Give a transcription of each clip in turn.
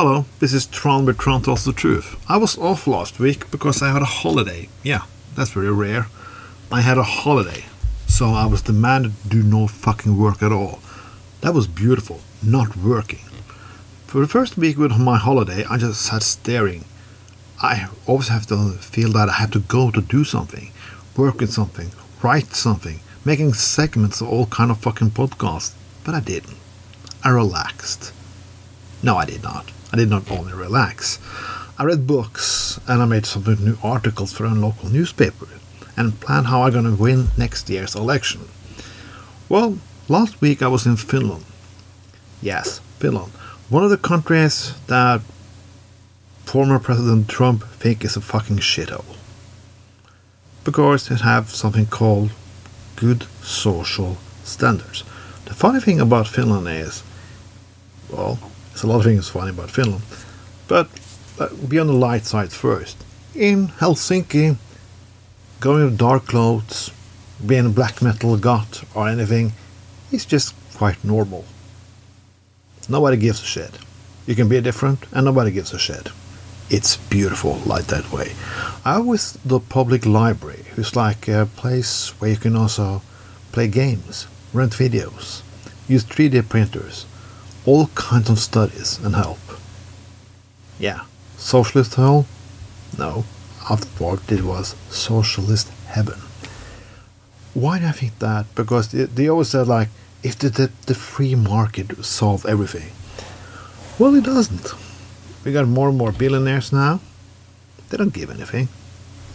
Hello, this is Tron with Tron Tells the Truth. I was off last week because I had a holiday. Yeah, that's very rare. I had a holiday, so I was demanded to do no fucking work at all. That was beautiful, not working. For the first week with my holiday, I just sat staring. I always have to feel that I have to go to do something, work in something, write something, making segments of all kind of fucking podcasts. But I didn't. I relaxed. No, I did not. I did not only relax. I read books and I made some new articles for a local newspaper and planned how I'm gonna win next year's election. Well, last week I was in Finland. Yes, Finland. One of the countries that former President Trump think is a fucking shithole. Because it have something called good social standards. The funny thing about Finland is, well, there's a lot of things funny about Finland, but uh, be on the light side first. In Helsinki, going with dark clothes, being a black metal goth or anything, is just quite normal. Nobody gives a shit. You can be different, and nobody gives a shit. It's beautiful like that way. I was the public library, who's like a place where you can also play games, rent videos, use 3D printers, all kinds of studies and help. Yeah, socialist hell? No, I thought it was socialist heaven. Why do I think that? Because they, they always said like, if the, the, the free market solve everything. Well, it doesn't. We got more and more billionaires now. They don't give anything.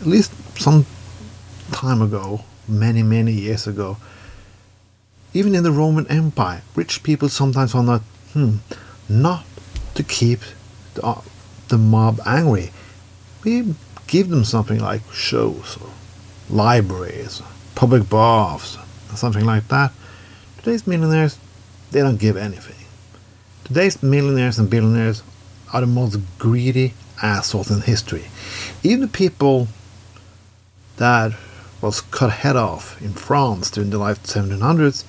At least some time ago, many, many years ago, even in the Roman Empire, rich people sometimes are not, hmm, not to keep the, uh, the mob angry. We give them something like shows or libraries, public baths, something like that. Today's millionaires, they don't give anything. Today's millionaires and billionaires are the most greedy assholes in history. Even the people that was cut head off in France during the late 1700s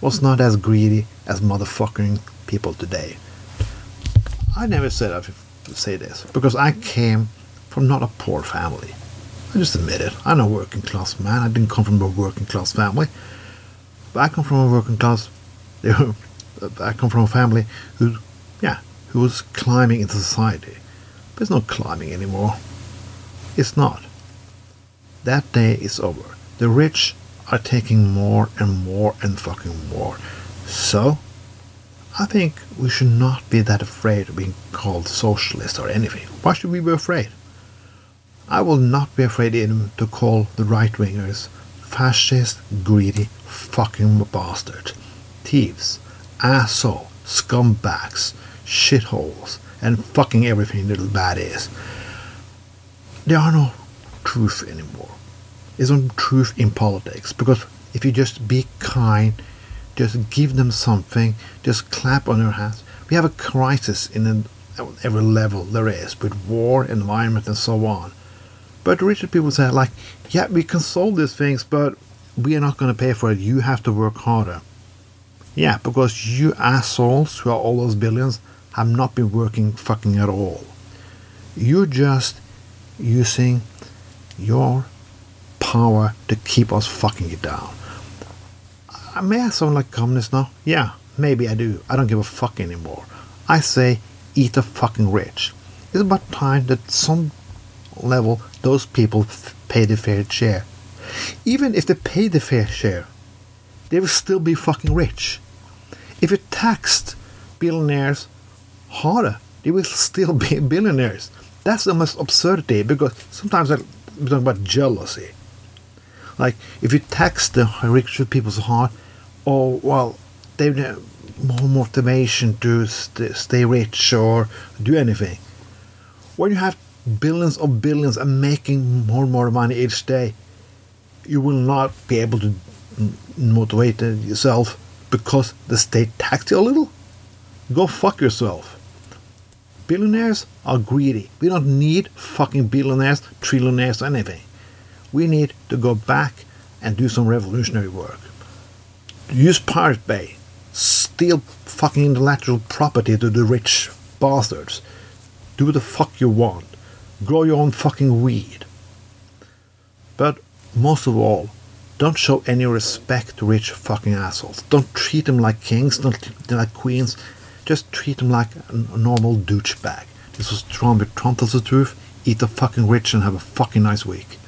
was not as greedy as motherfucking people today. I never said I say this because I came from not a poor family. I just admit it. I'm a working class man. I didn't come from a working class family. But I come from a working class. I come from a family who, yeah, who was climbing into society. But it's not climbing anymore. It's not. That day is over. The rich are taking more and more and fucking more. So, I think we should not be that afraid of being called socialist or anything. Why should we be afraid? I will not be afraid even to call the right wingers fascist, greedy, fucking bastards, thieves, asshole, scumbags, shitholes, and fucking everything little bad is. There are no truth anymore. There's no truth in politics because if you just be kind, just give them something, just clap on their hands. We have a crisis in every level there is with war, environment, and so on. But richer people say, like, yeah, we can solve these things, but we are not going to pay for it. You have to work harder. Yeah, because you assholes who are all those billions have not been working fucking at all. You're just using your power to keep us fucking it down. I may I sound like communist now? Yeah, maybe I do. I don't give a fuck anymore. I say, eat the fucking rich. It's about time that some level those people pay the fair share. Even if they pay the fair share, they will still be fucking rich. If you taxed billionaires harder, they will still be billionaires. That's the most absurdity because sometimes I'm talking about jealousy. Like if you tax the rich people's heart, oh well, they have more motivation to st- stay rich or do anything. When you have billions of billions and making more and more money each day, you will not be able to motivate yourself because the state taxed you a little. Go fuck yourself. Billionaires are greedy. We don't need fucking billionaires, trillionaires, or anything. We need to go back and do some revolutionary work. Use Pirate Bay. Steal fucking intellectual property to the rich bastards. Do the fuck you want. Grow your own fucking weed. But most of all, don't show any respect to rich fucking assholes. Don't treat them like kings, don't treat them like queens. Just treat them like a normal douchebag. This was Tron. Tron tells the truth. Eat the fucking rich and have a fucking nice week.